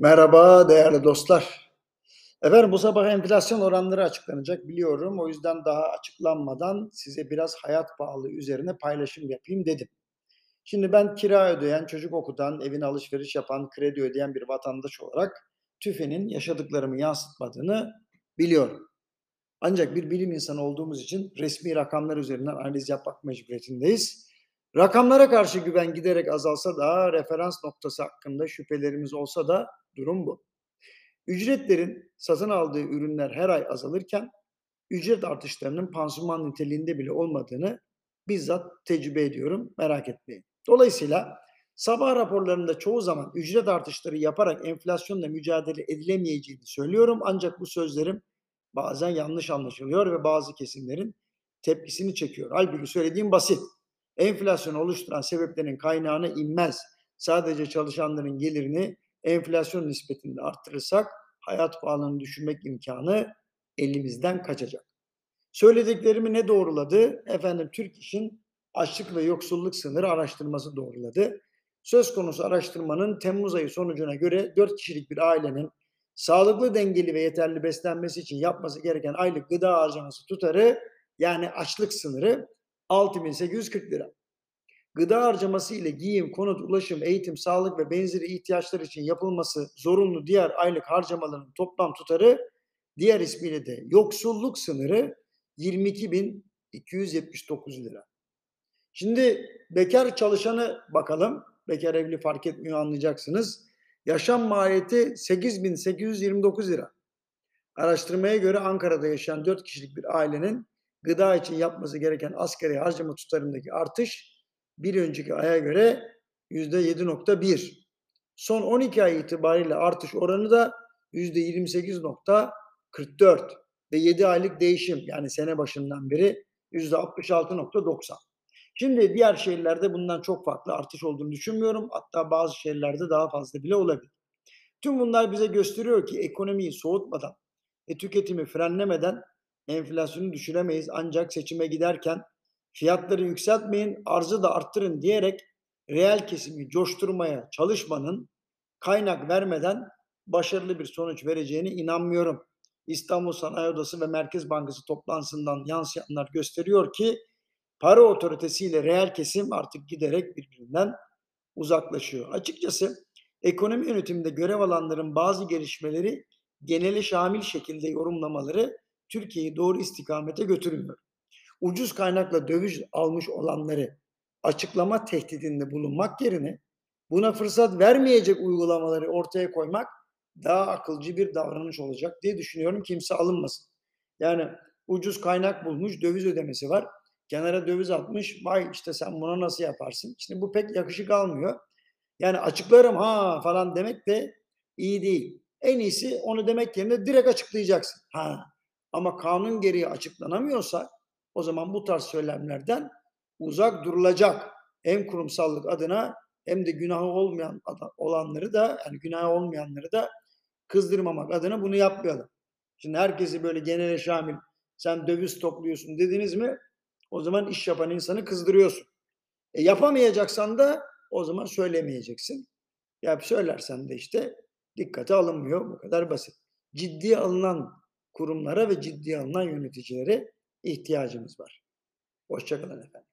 Merhaba değerli dostlar. Efendim bu sabah enflasyon oranları açıklanacak biliyorum. O yüzden daha açıklanmadan size biraz hayat pahalı üzerine paylaşım yapayım dedim. Şimdi ben kira ödeyen, çocuk okutan, evine alışveriş yapan, kredi ödeyen bir vatandaş olarak TÜFE'nin yaşadıklarımı yansıtmadığını biliyorum. Ancak bir bilim insanı olduğumuz için resmi rakamlar üzerinden analiz yapmak mecburiyetindeyiz. Rakamlara karşı güven giderek azalsa da referans noktası hakkında şüphelerimiz olsa da durum bu. Ücretlerin satın aldığı ürünler her ay azalırken ücret artışlarının pansuman niteliğinde bile olmadığını bizzat tecrübe ediyorum. Merak etmeyin. Dolayısıyla sabah raporlarında çoğu zaman ücret artışları yaparak enflasyonla mücadele edilemeyeceğini söylüyorum. Ancak bu sözlerim bazen yanlış anlaşılıyor ve bazı kesimlerin tepkisini çekiyor. Halbuki söylediğim basit. Enflasyon oluşturan sebeplerin kaynağına inmez. Sadece çalışanların gelirini enflasyon nispetinde arttırırsak hayat pahalılığını düşürmek imkanı elimizden kaçacak. Söylediklerimi ne doğruladı? Efendim Türk İş'in açlık ve yoksulluk sınırı araştırması doğruladı. Söz konusu araştırmanın Temmuz ayı sonucuna göre 4 kişilik bir ailenin sağlıklı, dengeli ve yeterli beslenmesi için yapması gereken aylık gıda harcaması tutarı yani açlık sınırı 6840 lira. Gıda harcaması ile giyim, konut, ulaşım, eğitim, sağlık ve benzeri ihtiyaçlar için yapılması zorunlu diğer aylık harcamaların toplam tutarı diğer ismiyle de yoksulluk sınırı 22.279 lira. Şimdi bekar çalışanı bakalım. Bekar evli fark etmiyor anlayacaksınız. Yaşam maliyeti 8829 lira. Araştırmaya göre Ankara'da yaşayan 4 kişilik bir ailenin gıda için yapması gereken asgari harcama tutarındaki artış bir önceki aya göre %7.1. Son 12 ay itibariyle artış oranı da %28.44 ve 7 aylık değişim yani sene başından beri %66.90. Şimdi diğer şehirlerde bundan çok farklı artış olduğunu düşünmüyorum. Hatta bazı şehirlerde daha fazla bile olabilir. Tüm bunlar bize gösteriyor ki ekonomiyi soğutmadan ve tüketimi frenlemeden enflasyonu düşüremeyiz. Ancak seçime giderken fiyatları yükseltmeyin, arzı da arttırın diyerek reel kesimi coşturmaya çalışmanın kaynak vermeden başarılı bir sonuç vereceğine inanmıyorum. İstanbul Sanayi Odası ve Merkez Bankası toplantısından yansıyanlar gösteriyor ki para otoritesiyle reel kesim artık giderek birbirinden uzaklaşıyor. Açıkçası ekonomi yönetiminde görev alanların bazı gelişmeleri geneli şamil şekilde yorumlamaları Türkiye'yi doğru istikamete götürmüyor. Ucuz kaynakla döviz almış olanları açıklama tehdidinde bulunmak yerine buna fırsat vermeyecek uygulamaları ortaya koymak daha akılcı bir davranış olacak diye düşünüyorum. Kimse alınmasın. Yani ucuz kaynak bulmuş, döviz ödemesi var. Kenara döviz atmış. Vay işte sen buna nasıl yaparsın? Şimdi bu pek yakışık almıyor. Yani açıklarım ha falan demek de iyi değil. En iyisi onu demek yerine direkt açıklayacaksın. Ha ama kanun gereği açıklanamıyorsa o zaman bu tarz söylemlerden uzak durulacak. Hem kurumsallık adına hem de günahı olmayan olanları da yani günahı olmayanları da kızdırmamak adına bunu yapmayalım. Şimdi herkesi böyle genele şamil sen döviz topluyorsun dediniz mi o zaman iş yapan insanı kızdırıyorsun. E yapamayacaksan da o zaman söylemeyeceksin. Ya söylersen de işte dikkate alınmıyor. Bu kadar basit. Ciddiye alınan kurumlara ve ciddiye alınan yöneticilere ihtiyacımız var. Hoşçakalın efendim.